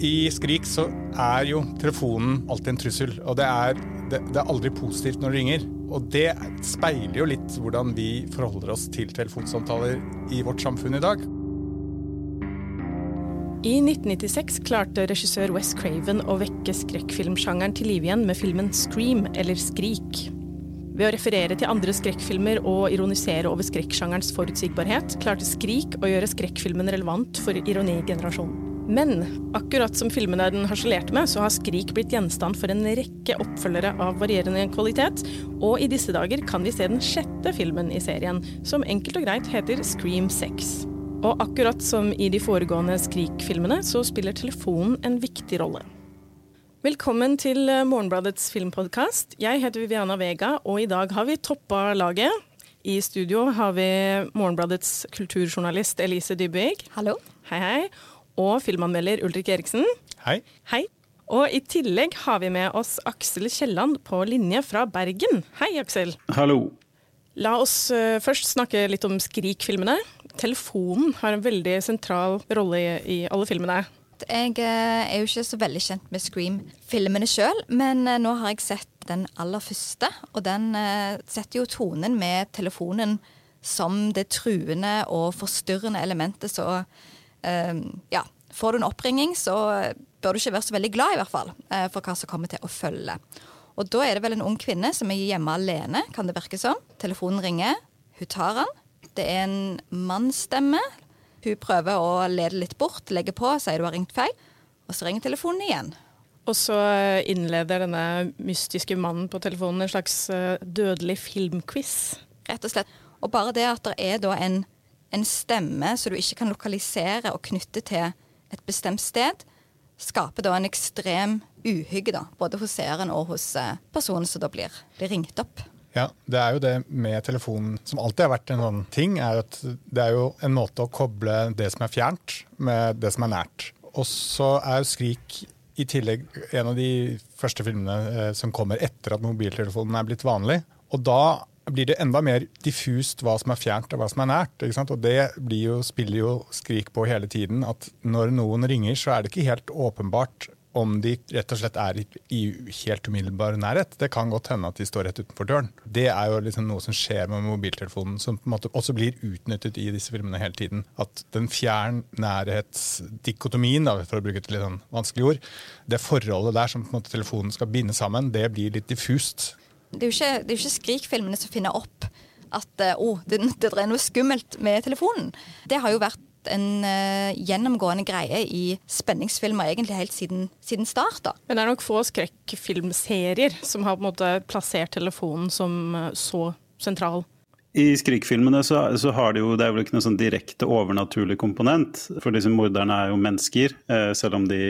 I Skrik så er jo telefonen alltid en trussel, og det er, det, det er aldri positivt når det ringer. Og det speiler jo litt hvordan vi forholder oss til telefonsamtaler i vårt samfunn i dag. I 1996 klarte regissør Wes Craven å vekke skrekkfilmsjangeren til live igjen med filmen Scream, eller Skrik. Ved å referere til andre skrekkfilmer og ironisere over skrekksjangerens forutsigbarhet, klarte Skrik å gjøre skrekkfilmen relevant for ironigenerasjonen. Men akkurat som filmnerden harselerte med, så har Skrik blitt gjenstand for en rekke oppfølgere av varierende kvalitet, og i disse dager kan vi se den sjette filmen i serien, som enkelt og greit heter Scream 6. Og akkurat som i de foregående Skrik-filmene, så spiller telefonen en viktig rolle. Velkommen til Morgenbladets filmpodkast. Jeg heter Viviana Vega, og i dag har vi toppa laget. I studio har vi Morgenbladets kulturjournalist Elise Dybvig. Hallo. Hei, hei og filmanmelder Ulrik Eriksen. Hei. Hei. Og i tillegg har vi med oss Aksel Kielland på linje fra Bergen. Hei, Aksel. Hallo. La oss uh, først snakke litt om Skrik-filmene. Telefonen har en veldig sentral rolle i, alle filmene. Jeg uh, er jo ikke så veldig kjent med Scream-filmene sjøl, men uh, nå har jeg sett den aller første, og den setter jo tonen med telefonen som det truende og forstyrrende elementet så Ehm, ja, får du en oppringing, så bør du ikke være så veldig glad, i hvert fall, eh, for hva som kommer til å følge. Og da er det vel en ung kvinne som er hjemme alene, kan det virke som. Telefonen ringer, hun tar den. Det er en mannsstemme. Hun prøver å lede litt bort, legger på, sier du har ringt feil. Og så ringer telefonen igjen. Og så innleder denne mystiske mannen på telefonen en slags eh, dødelig filmquiz. Rett og slett. Og bare det at det er da en en stemme som du ikke kan lokalisere og knytte til et bestemt sted, skaper da en ekstrem uhygge, da, både hos seeren og hos eh, personen som da blir, ringt opp. Ja, det er jo det med telefonen som alltid har vært en sånn ting, er at det er jo en måte å koble det som er fjernt, med det som er nært. Og så er Skrik i tillegg en av de første filmene eh, som kommer etter at mobiltelefonen er blitt vanlig. Og da blir det enda mer diffust hva som er fjernt og hva som er nært. Og det jo, spiller jo Skrik på hele tiden. At når noen ringer, så er det ikke helt åpenbart om de rett og slett er i helt umiddelbar nærhet. Det kan godt hende at de står rett utenfor døren. Det er jo liksom noe som skjer med mobiltelefonen, som på en måte også blir utnyttet i disse filmene hele tiden. At den fjern nærhetsdikotomien, for å bruke et litt sånn vanskelig ord, det forholdet der som på en måte telefonen skal binde sammen, det blir litt diffust. Det er jo ikke, det er ikke Skrik-filmene som finner opp at oh, det, det er noe skummelt med telefonen. Det har jo vært en uh, gjennomgående greie i spenningsfilmer egentlig helt siden, siden start. da. Men det er nok få skrekkfilmserier som har på en måte plassert telefonen som uh, så sentral. I Skrik-filmene så, så, har det jo det er vel ikke noe sånn direkte overnaturlig komponent. For disse morderne er jo mennesker, uh, selv om de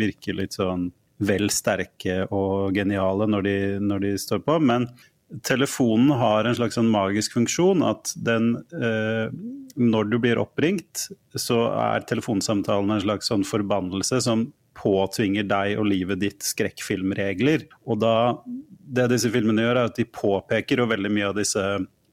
virker litt sånn vel sterke og geniale når de, når de står på. Men telefonen har en slags sånn magisk funksjon at den eh, Når du blir oppringt, så er telefonsamtalen en slags sånn forbannelse som påtvinger deg og livet ditt skrekkfilmregler. Og da Det disse filmene gjør, er at de påpeker jo veldig mye av disse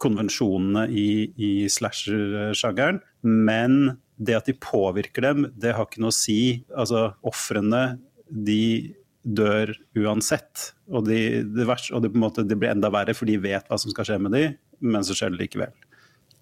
konvensjonene i, i slasher-sjangeren, men det at de påvirker dem, det har ikke noe å si. Altså, ofrene de dør uansett. Og, de, det, vers, og det, måte, det, blir enda verre, for de vet hva som skal skje med de, men så skjer det likevel.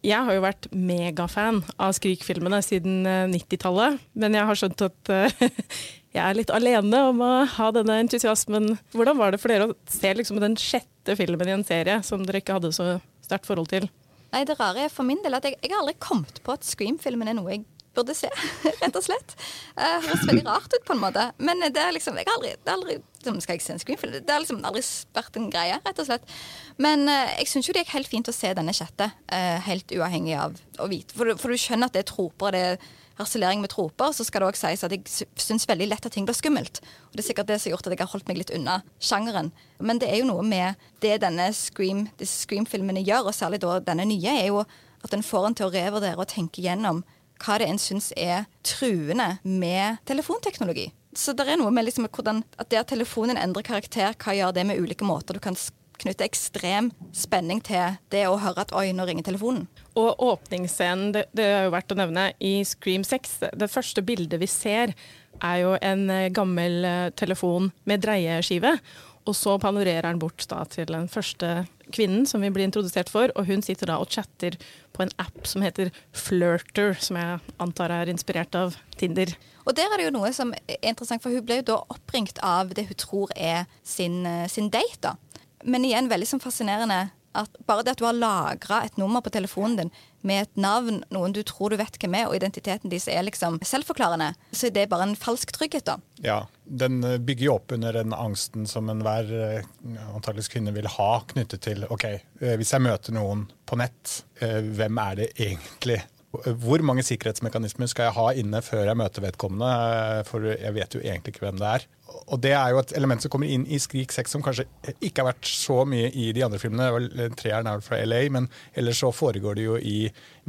Jeg har jo vært megafan av Skrik-filmene siden 90-tallet, eh, men jeg har skjønt at uh, jeg er litt alene om å ha denne entusiasmen. Hvordan var det for dere å se liksom, den sjette filmen i en serie som dere ikke hadde så sterkt forhold til? Nei, Det rare er for min del at jeg, jeg har aldri kommet på at Scream-filmen er noe jeg burde se, rett og slett. Det uh, høres veldig rart ut, på en måte. Men det er liksom jeg har aldri, det er aldri Skal jeg se en screenfilm? Det har liksom aldri vært en greie, rett og slett. Men uh, jeg syns jo det gikk helt fint å se denne chatten, uh, helt uavhengig av å vite. For, for, du skjønner at det er troper, det er harselering med troper. Så skal det òg sies at jeg syns veldig lett at ting blir skummelt. Og det er sikkert det som har gjort at jeg har holdt meg litt unna sjangeren. Men det er jo noe med det denne Scream, disse Scream-filmene gjør, og særlig da denne nye, er jo at en får en til å revurdere og tenke gjennom hva det en syns er truende med telefonteknologi. Så det er noe med liksom hvordan, at det at telefonen endrer karakter, hva gjør det med ulike måter du kan knytte ekstrem spenning til det å høre at oi, nå ringer telefonen. Og åpningsscenen, det, det er jo verdt å nevne, i Scream 6, det første bildet vi ser, er jo en eh, gammel eh, telefon med dreieskive. Og så panorerer han bort da, til den første kvinnen som vi blir introdusert for, og hun sitter da og chatter på en app som heter Flirter, som jeg antar er inspirert av Tinder. Og der er det jo noe som er interessant, for hun ble jo da oppringt av det hun tror er sin, eh, sin date. da. Men igjen veldig sånn fascinerende at bare det at du har lagra et nummer på telefonen din med et navn, noen du tror du vet hvem er, og identiteten deres er liksom selvforklarende, så er det bare en falsk trygghet, da. Ja, den eh, bygger jo opp under den angsten som enhver eh, antakeligvis kvinne vil ha knyttet til OK, eh, hvis jeg møter noen på nett, hvem er det egentlig? Hvor mange sikkerhetsmekanismer skal jeg ha inne før jeg møter vedkommende? For jeg vet jo egentlig ikke hvem det er og det er jo et element som kommer inn i Skrik 6 som kanskje ikke har vært så mye i de andre filmene. Treeren er fra LA, men ellers så foregår det jo i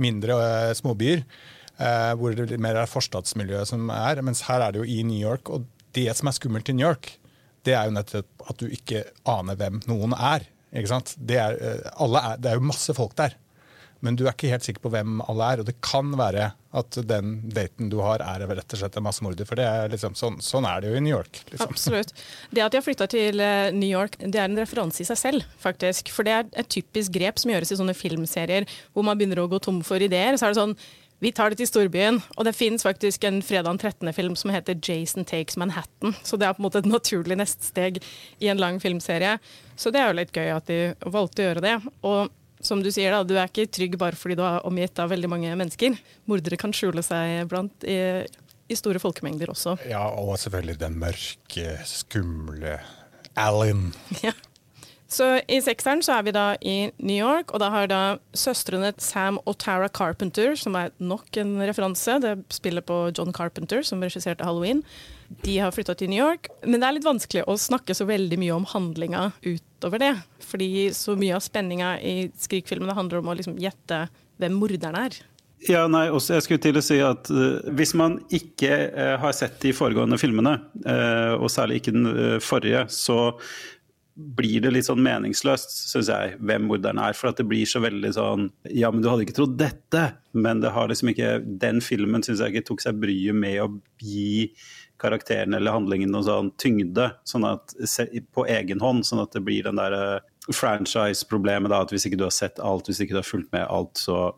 mindre uh, småbyer. Hvor det mer er forstadsmiljøet som er. Mens her er det jo i New York. Og det som er skummelt i New York, det er jo nettopp at du ikke aner hvem noen er. Ikke sant? Det er, uh, er, det er jo masse folk der men du er ikke helt sikker på hvem alle er. Og det kan være at den daten du har, er rett og slett en massemorder. For er liksom, sånn, sånn, er det jo i New York. Liksom. Absolutt. Det at de har flytta til eh, New York, det er en referanse i seg selv, faktisk. For det er et typisk grep som gjøres i sånne filmserier hvor man begynner å gå tom for ideer. Så er det sånn vi tar det til storbyen. Og det fins faktisk en fredag 13.-film som heter 'Jason Takes Manhattan'. Så det er på en måte et naturlig neste i en lang filmserie. Så det er jo litt gøy at de valgte å gjøre det. Og som du sier, da, du er ikke trygg bare fordi du er omgitt av veldig mange mennesker. Mordere kan skjule seg blant i, i store folkemengder også. Ja, og selvfølgelig den mørke, skumle Alan. Ja. Så i sekseren så er vi da i New York, og da har da søstrene Sam og Tara Carpenter, som er nok en referanse, det spiller på John Carpenter, som regisserte Halloween, de har flytta til New York. Men det er litt vanskelig å snakke så veldig mye om handlinga utover det. Fordi så mye av spenninga i Skrik-filmene handler om å liksom gjette hvem morderen er. Ja, nei, også Jeg skulle til å si at uh, Hvis man ikke uh, har sett de foregående filmene, uh, og særlig ikke den forrige, så blir det litt sånn meningsløst, syns jeg, hvem morderen er. For at det blir så veldig sånn Ja, men du hadde ikke trodd dette! Men det har liksom ikke Den filmen syns jeg ikke tok seg bryet med å gi karakteren eller handlingen noe sånn tyngde sånn at, på egen hånd, sånn at det blir den der eh, franchise-problemet da, at hvis ikke du har sett alt, hvis ikke du har fulgt med alt, så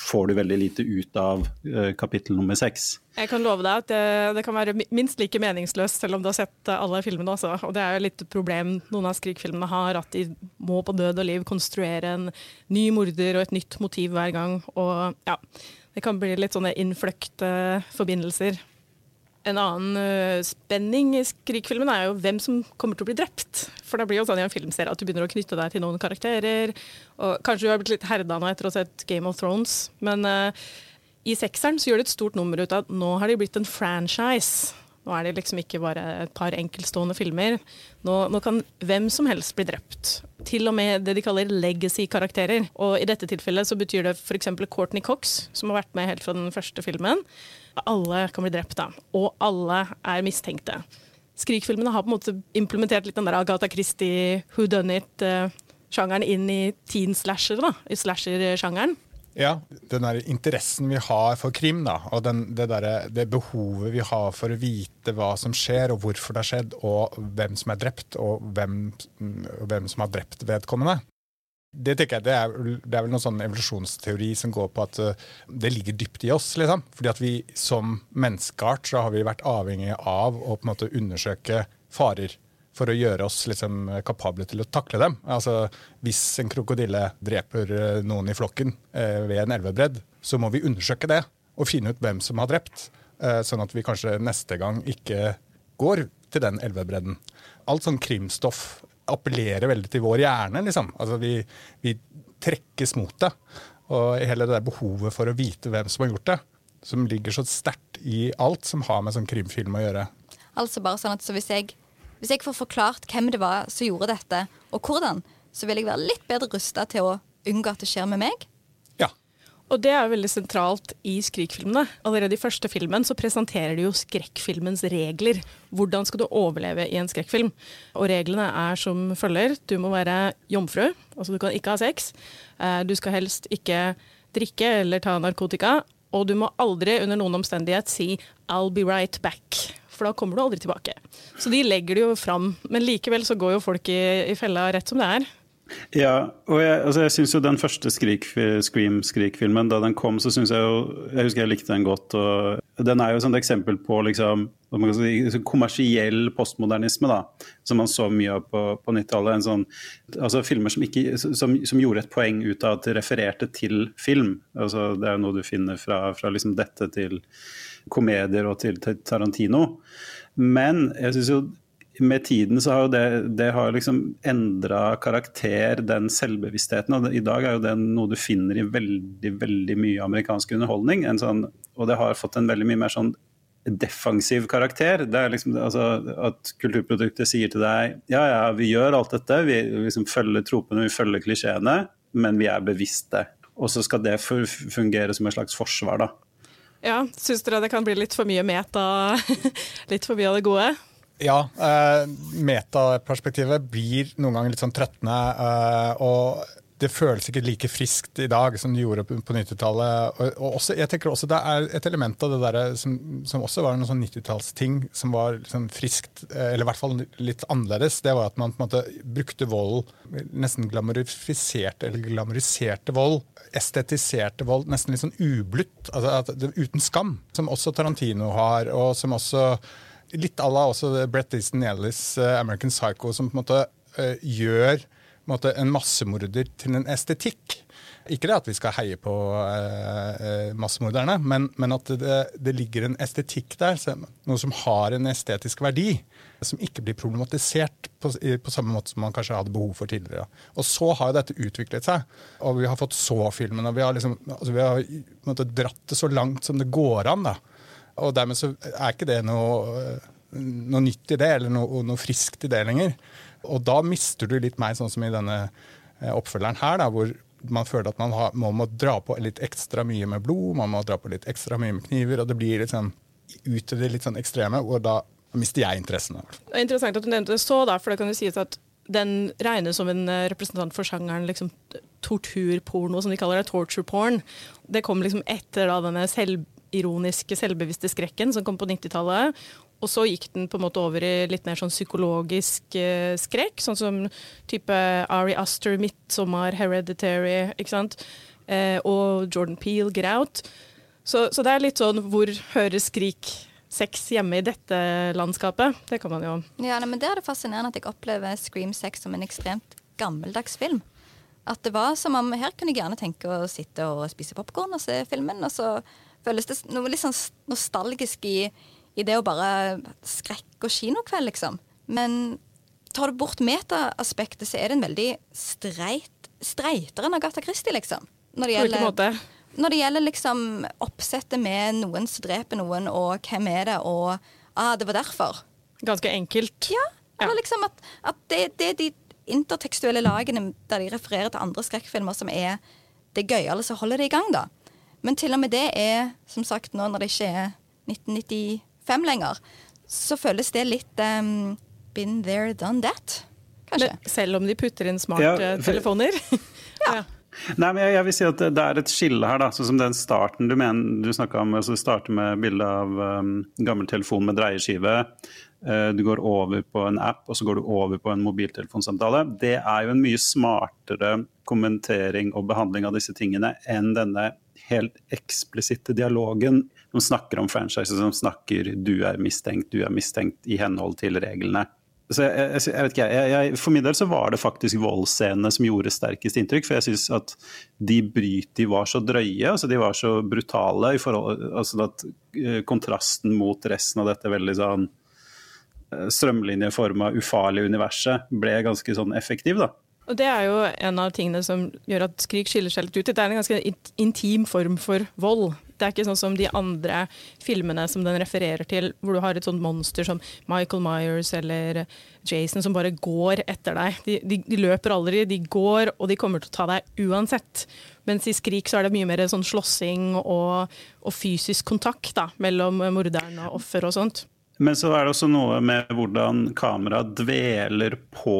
får du veldig lite ut av uh, kapittel nummer seks. Jeg kan love deg at det, det, kan være minst like meningsløst selv om du har sett eh, alle filmene også. Og det er jo litt problem noen av Skrik-filmene har, at de må på død og liv konstruere en ny morder og et nytt motiv hver gang. Og ja, det kan bli litt sånne innfløkte forbindelser. En annen uh, spenning i Skrik-filmen er jo hvem som kommer til å bli drept. For det blir jo sånn i en filmserie at du begynner å knytte deg til noen karakterer. Og kanskje du har blitt litt herda nå etter å ha sett Game of Thrones, men uh, i sekseren så gjør de et stort nummer ut av at nå har de blitt en franchise. Nå er det liksom ikke bare et par enkeltstående filmer. Nå, nå kan hvem som helst bli drept. Til og med det de kaller legacy-karakterer. Og i dette tilfellet så betyr det f.eks. Courtney Cox, som har vært med helt fra den første filmen. Alle kan bli drept, da. Og alle er mistenkte. Skrik-filmene har på en måte implementert litt den der Agatha Christie, who done it-sjangeren eh, inn i teen slasher, da, i slasher-sjangeren. Ja, den der interessen vi har for krim, da, og den, det, der, det, behovet vi har for å vite hva som skjer, og hvorfor det har skjedd, og hvem som er drept, og hvem, hvem som har drept vedkommende. Det jeg, det er, det er, vel noen sånn evolusjonsteori som går på at uh, det ligger dypt i oss. liksom. Fordi at vi som menneskeart så har vi vært avhengige av å på en måte undersøke farer for å gjøre oss liksom kapable til å takle dem. Altså, Hvis en krokodille dreper uh, noen i flokken eh, ved en elvebredd, så må vi undersøke det og finne ut hvem som har drept. Sånn at vi kanskje neste gang ikke går til den elvebredden. Alt sånn krimstoff appellerer veldig til vår hjerne. liksom. Altså Vi, vi trekkes mot det. Og hele det der behovet for å vite hvem som har gjort det, som ligger så sterkt i alt som har med sånn krimfilm å gjøre. Altså bare sånn at så hvis, jeg, hvis jeg får forklart hvem det var som gjorde dette, og hvordan, så vil jeg være litt bedre rusta til å unngå at det skjer med meg? Ja. Og det er veldig sentralt i Skrik-filmene. Allerede i første filmen så presenterer de jo skrekkfilmens regler. Hvordan skal du overleve i en skrekkfilm? Og reglene er som følger. Du må være jomfru, altså du kan ikke ha sex. Eh, du skal helst ikke drikke eller ta narkotika. Og du må aldri under noen omstendighet si 'I'll be right back'. For da kommer du aldri tilbake. Så de legger det jo fram. Men likevel så går jo folk i, i fella rett som det er. Ja, og jeg, altså jeg syns jo den første Skrik, Scream-Skrik-filmen, da den kom, så syns jeg jo Jeg husker jeg likte den godt. og Den er jo et eksempel på liksom, si, kommersiell postmodernisme, da, som man så mye av på, på 90-tallet. Sånn, altså filmer som, ikke, som, som, gjorde et poeng ut av at det refererte til film. Altså, det er jo noe du finner fra, fra liksom dette til komedier og til, til Tarantino. Men jeg syns jo med tiden så har jo det, det liksom endra karakter, den selvbevisstheten. Og I dag er jo det noe du finner i veldig veldig mye amerikansk underholdning. Sånn, og det har fått en veldig mye mer sånn defensiv karakter. Det er liksom altså, At kulturproduktet sier til deg ja ja, vi gjør alt dette, vi liksom følger tropene, vi følger klisjeene, men vi er bevisste. Og så skal det fungere som et slags forsvar, da. Ja, Syns dere det kan bli litt for mye meta? litt for mye av det gode? Ja, eh, metaperspektivet blir noen ganger litt sånn trøttende. Eh, og det føles ikke like friskt i dag som det gjorde på 90-tallet. Og, og jeg tenker også Det er et element av det der som, som også var noen sånn 90-tallsting som var liksom friskt, eh, eller i hvert fall litt annerledes. Det var at man på en måte brukte vold, nesten glamorifiserte eller glamoriserte vold. Estetiserte vold, nesten litt sånn ublutt. Altså, uten skam. Som også Tarantino har, og som også litt à la også Brett Easton Ellis uh, American Psycho, som på en måte uh, gjør en, måte, en massemorder til en estetikk. Ikke det at vi skal heie på uh, massemorderne, men, men, at det, det, ligger en estetikk der, noe som har en estetisk verdi, som ikke blir problematisert på, på samme måte som man kanskje hadde behov for tidligere. Og så har jo dette utviklet seg, og vi har fått så-filmen, og vi har, liksom, altså vi har måte, dratt det så langt som det går an. da. Og dermed så er ikke det noe, noe nytt i det, eller noe, noe, friskt i det lenger. Og da mister du litt mer, sånn som i denne eh, oppfølgeren her, da, hvor man føler at man, har, man, må dra på litt ekstra mye med blod, man må dra på litt ekstra mye med kniver, og det blir litt sånn ut til det litt sånn ekstreme, og da mister jeg interessen. Det er interessant at du nevnte det så, da, for det kan jo sies at den regnes som en eh, representant for sjangeren liksom, torturporno, som de kaller det, torture porn. Det kom liksom etter da denne selv ironiske, selvbevisste skrekken som kom på 90-tallet. Og så gikk den på en måte over i litt mer sånn psykologisk eh, skrekk, sånn som type Ari Aster, 'Midtsommer', 'Hereditary', ikke sant? Eh, og Jordan Peel, 'Get Out'. Så, så, det er litt sånn hvor hører Skrik sex hjemme i dette landskapet? Det kan man jo Ja, nei, men Det er det fascinerende at jeg opplever Scream 6 som en ekstremt gammeldags film. At det var som om Her kunne jeg gjerne tenke å sitte og spise popkorn og se filmen, og så føles det noe litt sånn nostalgisk i, i det å bare skrekk og kinokveld, liksom. Men tar du bort metaaspektet, så er det en veldig streit, streitere enn Agatha Christie, liksom. Når det gjelder, måte? Når det gjelder liksom oppsettet med noen som dreper noen, og hvem er det, og ah, det var derfor. Ganske enkelt. Ja. Eller liksom at, at det, det, er de intertekstuelle lagene der de refererer til andre skrekkfilmer, som er det gøyale som holder det i gang, da. Men til og med det er, som sagt nå når det ikke er 1995 lenger, så føles det litt um, been there, done that. Kanskje. Men selv om de putter inn smarttelefoner? Ja, ja. ja. Nei, men jeg, jeg, vil si at det er et skille her, da. Sånn som den starten du mener du snakka om. altså starter med bilde av um, gammel telefon med dreieskive. Uh, du går over på en app, og så går du over på en mobiltelefonsamtale. Det er jo en mye smartere kommentering og behandling av disse tingene enn denne helt eksplisitte dialogen. som snakker om franchises som snakker 'du er mistenkt, du er mistenkt' i henhold til reglene. Jeg, jeg, jeg ikke, For min del så var det faktisk voldsscenene som gjorde sterkest inntrykk. For jeg syns at de bryt de var så drøye, altså de var så brutale i forhold altså at uh, Kontrasten mot resten av dette veldig sånn uh, strømlinjeforma, ufarlige universet ble ganske sånn effektiv. da. Og Det er jo en av tingene som gjør at Skrik skiller seg litt ut. Det er en ganske intim form for vold. Det er ikke sånn som de andre filmene som den refererer til, hvor du har et sånt monster som Michael Myers eller Jason som bare går etter deg. De, de, de løper aldri, de går, og de kommer til å ta deg uansett. Mens i Skrik så er det mye mer sånn slåssing og, og fysisk kontakt da, mellom morderen og offer og sånt. Men så er det også noe med hvordan kameraet dveler på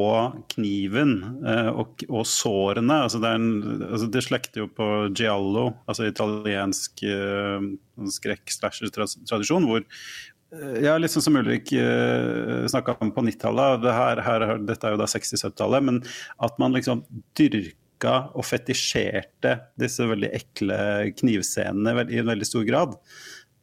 kniven eh, og, og, sårene. Altså det, en, altså det, slekter jo på giallo, altså italiensk eh, skrekk-slasher-tradisjon, hvor eh, ja, sånn som Ulrik uh, snakka om på 90-tallet, det dette er jo da 60-70-tallet, men at man liksom dyrka og fetisjerte disse veldig ekle knivscenene i en veldig stor grad.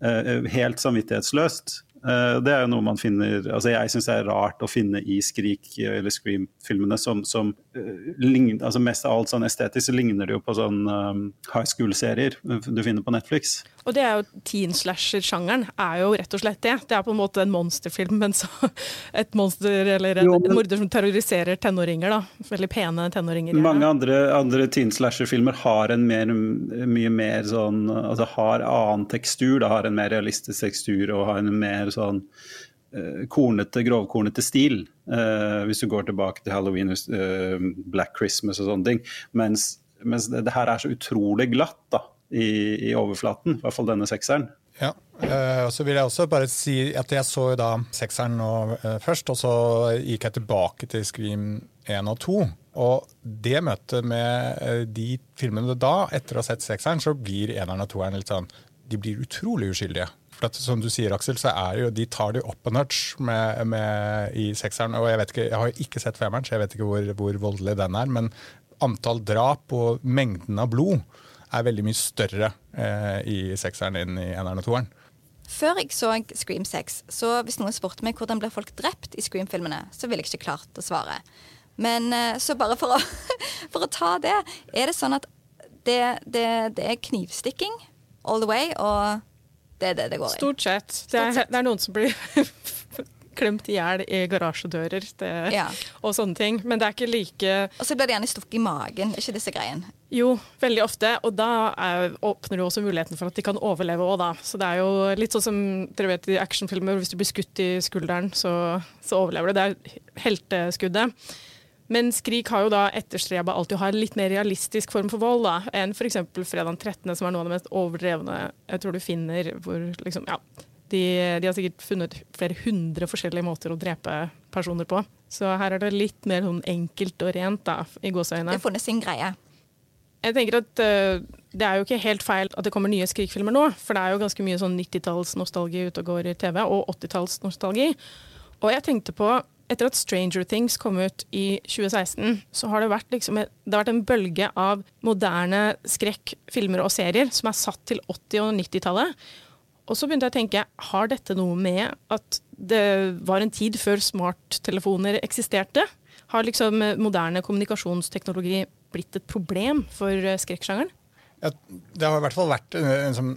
Uh, helt samvittighetsløst. Eh, det er jo noe man finner altså Jeg syns det er rart å finne i Skrik- eller Scream-filmene som, som uh, ligner, altså Mest av alt sånn estetisk så ligner det jo på sånn um, high school-serier du finner på Netflix. Og det er jo teen slasher-sjangeren er jo rett og slett det. Det er på en måte en monsterfilm, men så et monster eller en, jo, men, en morder som terroriserer tenåringer. da. Veldig pene tenåringer. Mange andre, andre teen slasher-filmer har en mer, mye mer sånn altså har annen tekstur, da har en mer realistisk tekstur og har en mer sånn uh, kornete, grovkornete stil. Uh, hvis du går tilbake til Halloween, uh, Black Christmas og sånne ting. Mens, mens det, det, her er så utrolig glatt. da i, i overflaten, i hvert fall denne sekseren. Ja, og så vil jeg også bare si at jeg så da sekseren nå først, og så gikk jeg tilbake til Scream 1 og 2. Og det møtet med de filmene da, etter å ha sett sekseren, så blir eneren og toeren litt sånn De blir utrolig uskyldige. For at, som du sier, Aksel, så er jo, de tar det opp a notch med, med, i sekseren. Og jeg ikke, jeg har ikke sett femmeren, så jeg vet ikke hvor, hvor voldelig den er. Men antall drap og mengden av blod er veldig mye større eh, i sekseren enn i eneren og toeren. Før jeg så Scream 6, så hvis noen spurte meg hvordan blir folk drept i Scream-filmene, så ville jeg ikke klart å svare. Men eh, så bare for å, for å ta det, er det sånn at det, det, det, er knivstikking all the way, og det er det det går i. Stort sett. Det er, det er noen som blir klemt i hjel i garasjedører det, ja. og sånne ting. Men det er ikke like Og så blir det gjerne stukket i magen, ikke disse greiene? Jo, veldig ofte. Og da er, åpner du også muligheten for at de kan overleve òg, da. Så det er jo litt sånn som dere vet i actionfilmer, hvis du blir skutt i skulderen, så, så overlever du. Det er helteskuddet. Men Skrik har jo da etterstreba alltid å ha en litt mer realistisk form for vold da, enn f.eks. Fredag 13., som er noe av det mest overdrevne jeg tror du finner. hvor liksom, ja, de, de, har sikkert funnet flere hundre forskjellige måter å drepe personer på. Så her er det litt mer sånn enkelt og rent, da, i gåseøynene. Det har funnet sin greie. Jeg tenker at uh, Det er jo ikke helt feil at det kommer nye Skrik-filmer nå, for det er jo ganske mye sånn 90-tallsnostalgi ute og går i TV, og 80-tallsnostalgi. Og jeg tenkte på etter at Stranger Things kom ut i 2016, så har det vært, liksom, det har vært en bølge av moderne skrekkfilmer og serier som er satt til 80- og 90-tallet. Og så begynte jeg å tenke, har dette noe med at det var en tid før smarttelefoner eksisterte? Har liksom moderne kommunikasjonsteknologi blitt et problem for eh, skrekksjangeren? Ja, det har i hvert fall vært en, en sånn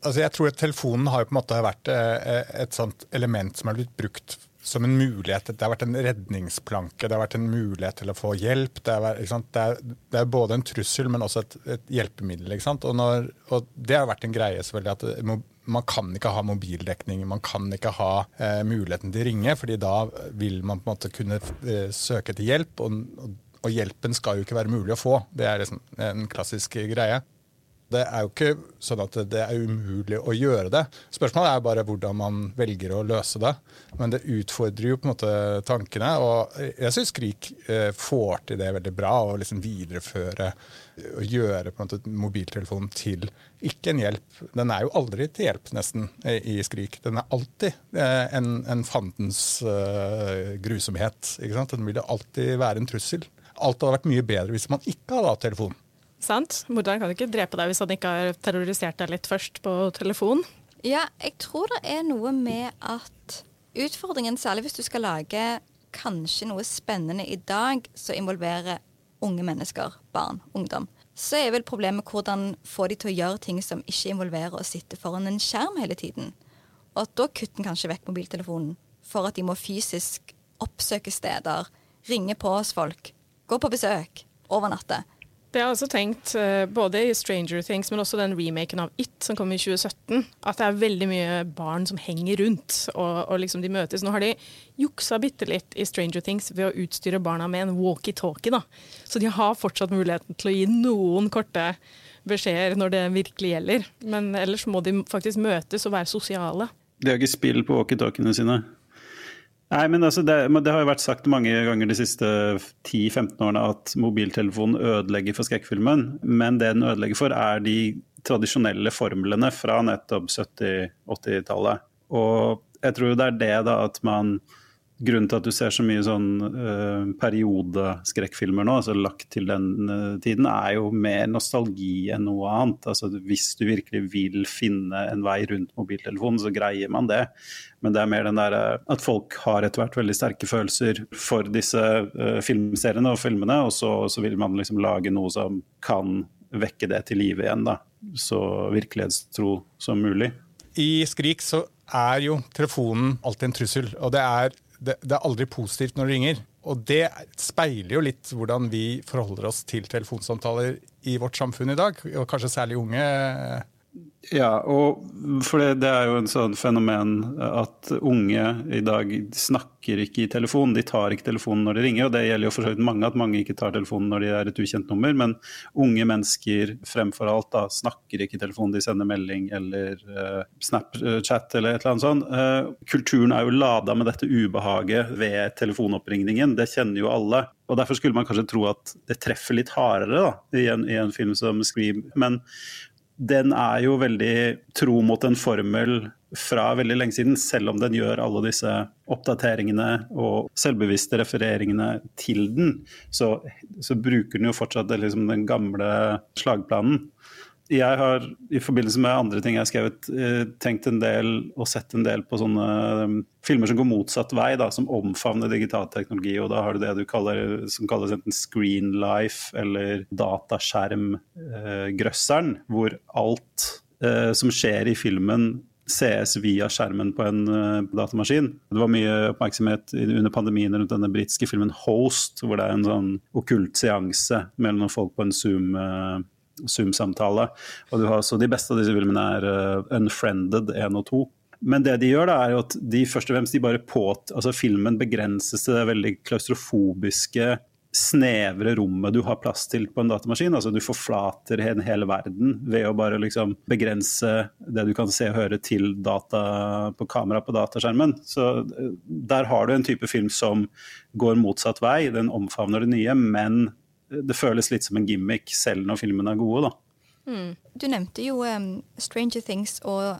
Altså jeg tror at Telefonen har jo på en måte vært eh, et sånt element som har blitt brukt som en mulighet. Det har vært en redningsplanke, det har vært en mulighet til å få hjelp. Det er, det er, det er både en trussel, men også et, et hjelpemiddel. Og, når, og, det har vært en greie selvfølgelig at man kan ikke ha mobildekning, man kan ikke ha eh, muligheten til å ringe, fordi da vil man på en måte kunne eh, søke til hjelp. Og, og, hjelpen skal jo ikke være mulig å få. Det er liksom en klassisk greie. Det er jo ikke sånn at det er umulig å gjøre det. Spørsmålet er bare hvordan man velger å løse det. Men det utfordrer jo på en måte tankene. Og jeg syns Skrik eh, får til det veldig bra, å liksom videreføre og gjøre på en måte mobiltelefonen til ikke en hjelp. Den er jo aldri til hjelp, nesten, i Skrik. Den er alltid eh, en, en fandens uh, grusomhet. Den vil alltid være en trussel. Alt hadde vært mye bedre hvis man ikke hadde hatt telefon. Sant? Morderen kan ikke drepe deg hvis han ikke har terrorisert deg litt først på telefon. Ja, jeg tror det er noe med at utfordringen, særlig hvis du skal lage kanskje noe spennende i dag som involverer unge mennesker, barn, ungdom, så er vel problemet hvordan få de til å gjøre ting som ikke involverer å sitte foran en skjerm hele tiden. Og at da kutter en kanskje vekk mobiltelefonen for at de må fysisk oppsøke steder, ringe på hos folk, gå på besøk, overnatte. Det har jeg også tenkt, eh, både i Stranger Things, men også den remaken av It som kom i 2017, at det er veldig mye barn som henger rundt, og, og liksom de møtes. Nå har de juksa bitte litt i Stranger Things ved å utstyre barna med en walkietalkie, da. Så de har fortsatt muligheten til å gi noen korte beskjeder når det virkelig gjelder. Men ellers må de faktisk møtes og være sosiale. De har ikke spill på walkietalkiene sine. Nei, men altså det, det, har jo vært sagt mange ganger de siste 10-15 årene at mobiltelefonen ødelegger for skrekkfilmen. Men det den ødelegger for, er de tradisjonelle formlene fra nettopp 70-80-tallet. Og jeg tror det er det da at man Grunnen til at du ser så mye sånn uh, periodeskrekkfilmer nå, altså lagt til den uh, tiden, er jo mer nostalgi enn noe annet. Altså Hvis du virkelig vil finne en vei rundt mobiltelefonen, så greier man det. Men det er mer den der uh, at folk har etter hvert veldig sterke følelser for disse filmseriene og filmene, og så, så, vil man liksom lage noe som kan vekke det til live igjen. da. Så virkelighetstro som mulig. I Skrik så er jo telefonen alltid en trussel. Og det er det, det, er aldri positivt når det ringer. Og det speiler jo litt hvordan vi forholder oss til telefonsamtaler i vårt samfunn i dag, og kanskje særlig unge ja, og for det, det, er jo en sånn fenomen at unge i dag snakker ikke i telefon. De tar ikke telefonen når de ringer, og det gjelder jo for så vidt mange at mange ikke tar telefonen når de er et ukjent nummer. Men unge mennesker fremfor alt da snakker ikke i telefon, de sender melding eller uh, Snapchat eller et eller annet sånt. Uh, kulturen er jo lada med dette ubehaget ved telefonoppringningen, det kjenner jo alle. Og Derfor skulle man kanskje tro at det treffer litt hardere da, i, en, i en film som Scream. Men den er jo veldig tro mot en formel fra veldig lenge siden, selv om den gjør alle disse oppdateringene og selvbevisste refereringene til den, så, så bruker den jo fortsatt liksom den gamle slagplanen jeg har i forbindelse med andre ting jeg har skrevet, eh, tenkt en del og sett en del på sånne um, filmer som går motsatt vei, da, som omfavner digital teknologi. og Da har du det du kaller, som kalles enten screen life eller dataskjermgrøsseren, eh, hvor alt eh, som skjer i filmen sees via skjermen på en datamaskin. Det var mye oppmerksomhet under pandemien rundt denne britiske filmen 'Host', hvor det er en sånn okkult seanse mellom folk på en Zoom. Zoom-samtale. Og du har også De beste av disse filmene er uh, Unfriended 1 og 2. Men det de gjør, da, er jo at de først og fremst de bare på, altså filmen begrenses til det veldig klaustrofobiske, snevre rommet du har plass til på en datamaskin. altså Du forflater en hel verden ved å bare liksom begrense det du kan se og høre til data på kamera på dataskjermen. Så eh, Der har du en type film som går motsatt vei. Den omfavner det nye, men det føles litt som en gimmick selv når filmene er gode, da. Mm. Du nevnte jo um, Stranger Things og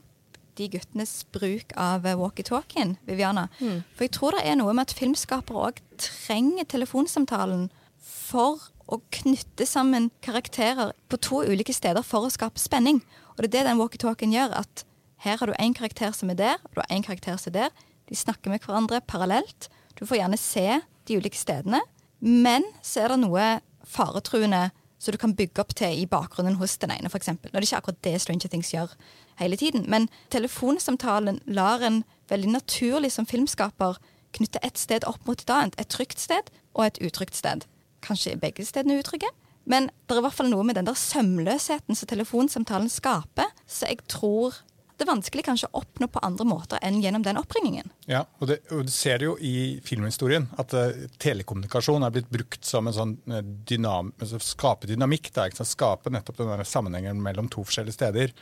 de guttenes bruk av uh, walkietalkien, Viviana. Mm. For jeg tror det er noe med at filmskapere òg trenger telefonsamtalen for å knytte sammen karakterer på to ulike steder for å skape spenning. Og det er det den walkietalkien gjør. At her har du én karakter som er der, og du har én karakter som er der. De snakker med hverandre parallelt. Du får gjerne se de ulike stedene. Men så er det noe faretruende så du kan bygge opp til i bakgrunnen hos den ene, f.eks. Nå er det ikke akkurat det Stranger Things gjør hele tiden, men telefonsamtalen lar en veldig naturlig som filmskaper knytte et sted opp mot et annet. Et trygt sted og et utrygt sted. Kanskje begge stedene utrygge, men det er i hvert fall noe med den der sømløsheten som telefonsamtalen skaper, så jeg tror det er vanskelig kanskje å oppnå på andre måter enn gjennom den oppringningen. Ja, og, det, og Du ser det jo i filmhistorien at uh, telekommunikasjon er blitt brukt som en sånn uh, dynam, altså skape dynamikk. Da, skape nettopp den sammenhengen mellom to forskjellige steder.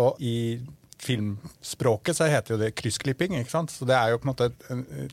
Og i filmspråket så heter jo det kryssklipping. ikke sant? Så det er jo på en måte,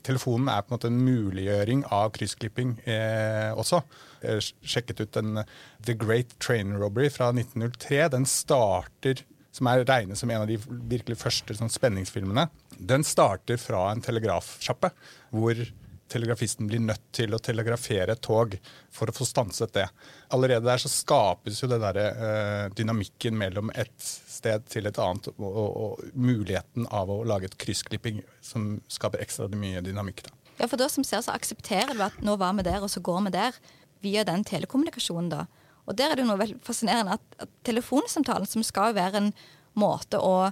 Telefonen er på en måte en muliggjøring av kryssklipping eh, også. Jeg sjekket ut den The Great Train Robbery fra 1903. Den starter som er regnet som en av de virkelig første sånn, spenningsfilmene, den starter fra en telegrafsjappe. Hvor telegrafisten blir nødt til å telegrafere et tog for å få stanset det. Allerede der så skapes jo det der, uh, dynamikken mellom et sted til et annet, og, og, og, muligheten av å lage et kryssklipping som skaper ekstra mye dynamikk. Da. Ja, for da som ser så aksepterer du at nå var vi der, og så går vi der, via den telekommunikasjonen, da. Og der er det jo noe veldig fascinerende at, at telefonsamtalen, som skal jo være en måte å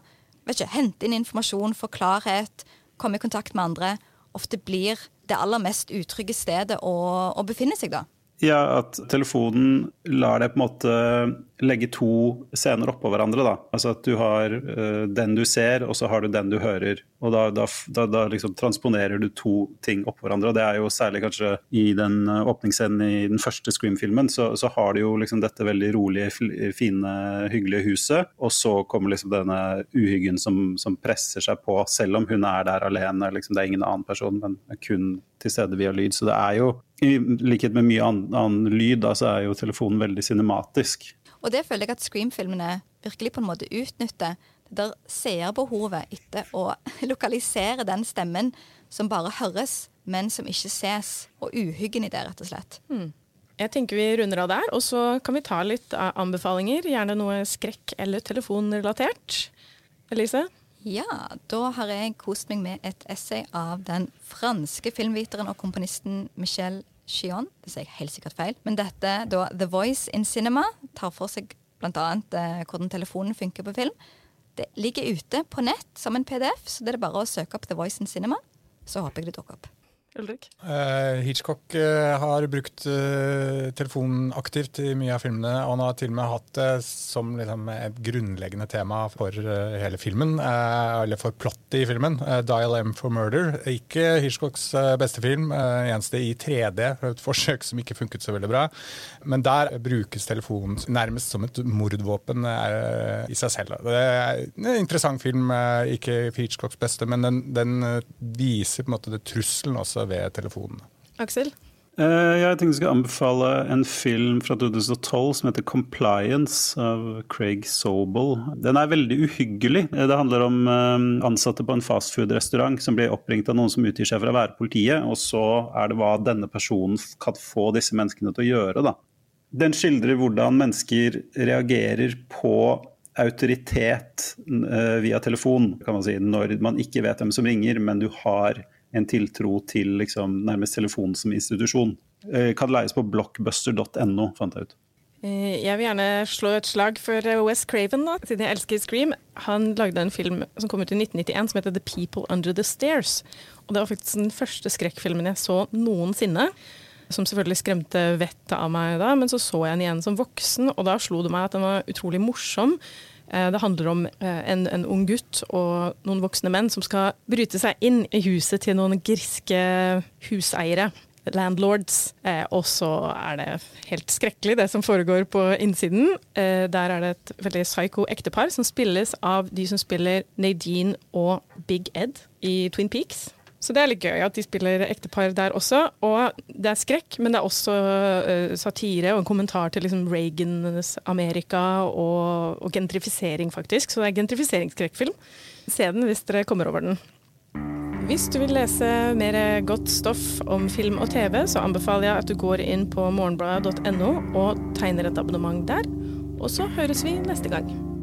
ikke, hente inn informasjon, få klarhet, komme i kontakt med andre, ofte blir det aller mest utrygge stedet å, å befinne seg, da. Ja, at telefonen lar deg på en måte legge to scener oppå hverandre. da. Altså at du har uh, den du ser, og så har du den du hører. Og da, da, da, da liksom transponerer du to ting oppå hverandre. og Det er jo særlig kanskje i den uh, åpningsscenen i den første Scream-filmen, så, så, har du jo liksom dette veldig rolige, fine, hyggelige huset, og så kommer liksom denne uhyggen som, som presser seg på, selv om hun er der alene. Liksom, det er ingen annen person, men kun til stede via lyd. Så det er jo, i likhet med mye annen, annen lyd, da, så er jo telefonen veldig cinematisk. Og det føler jeg at Scream-filmene virkelig på en måte utnytter. Det der seerbehovet etter å lokalisere den stemmen som bare høres, men som ikke ses. Og uhyggen i det, rett og slett. Mm. Jeg tenker vi runder av der, og så kan vi ta litt anbefalinger. Gjerne noe skrekk- eller telefonrelatert. Elise? Ja, da har jeg kost meg med et essay av den franske filmviteren og komponisten Michel Chion. Det sier jeg helt sikkert feil. Men dette, da, The Voice in Cinema, tar for seg bl.a. Eh, hvordan telefonen funker på film. Det ligger ute på nett som en PDF, så det er bare å søke opp The Voice in Cinema. Så håper jeg det dukker opp. Ulrik? Uh, Hitchcock uh, har brukt uh, telefonen aktivt i mye av filmene. Og han har til og med hatt det som liksom, et grunnleggende tema for hele filmen. eller for plottet i filmen. 'Dial M for Murder'. Ikke Hitchcocks beste film. eneste i 3D, et forsøk som ikke funket så veldig bra. Men der brukes telefonen nærmest som et mordvåpen i seg selv. Det er en interessant film, ikke Hitchcocks beste, men den, den viser på en måte det trusselen også ved telefonene. Aksel? Eh, jeg tenkte jeg skulle anbefale en film fra 2012 som heter 'Compliance' av Craig Sobel. Den er veldig uhyggelig. Eh, det handler om eh, ansatte på en fastfood-restaurant som blir oppringt av noen som utgir seg for å være politiet, og så er det hva denne personen kan få disse menneskene til å gjøre. Da. Den skildrer hvordan mennesker reagerer på autoritet via telefon, kan man si, når man ikke vet hvem som ringer, men du har en tiltro til liksom, nærmest telefonen som institusjon. Eh, kan leies på blockbuster.no, fant jeg ut. Eh, jeg vil gjerne slå et slag for eh, Wes Craven, da, siden jeg elsker Scream. Han lagde en film som kom ut i 1991 som heter The People Under The Stairs. Og Det var faktisk den første skrekkfilmen jeg så noensinne. Som selvfølgelig skremte vettet av meg da, men så så jeg den igjen som voksen, og da slo det meg at den var utrolig morsom. Eh, det handler om eh, en, en, ung gutt og noen voksne menn som skal bryte seg inn i huset til noen griske huseiere. Landlords. Eh, og så er det helt skrekkelig, det som foregår på innsiden. der er det et veldig psycho ektepar som spilles av de som spiller Nadine og Big Ed i Twin Peaks. Så det er litt gøy at de spiller ektepar der også. Og det er skrekk, men det er også uh, satire og en kommentar til liksom, Reagans Amerika og, og, gentrifisering, faktisk. Så det er gentrifiseringsskrekkfilm. Se den hvis dere kommer over den. Hvis du vil lese mer godt stoff om film og TV, så anbefaler jeg at du går inn på morgenbladet.no og tegner et abonnement der. Og så høres vi neste gang.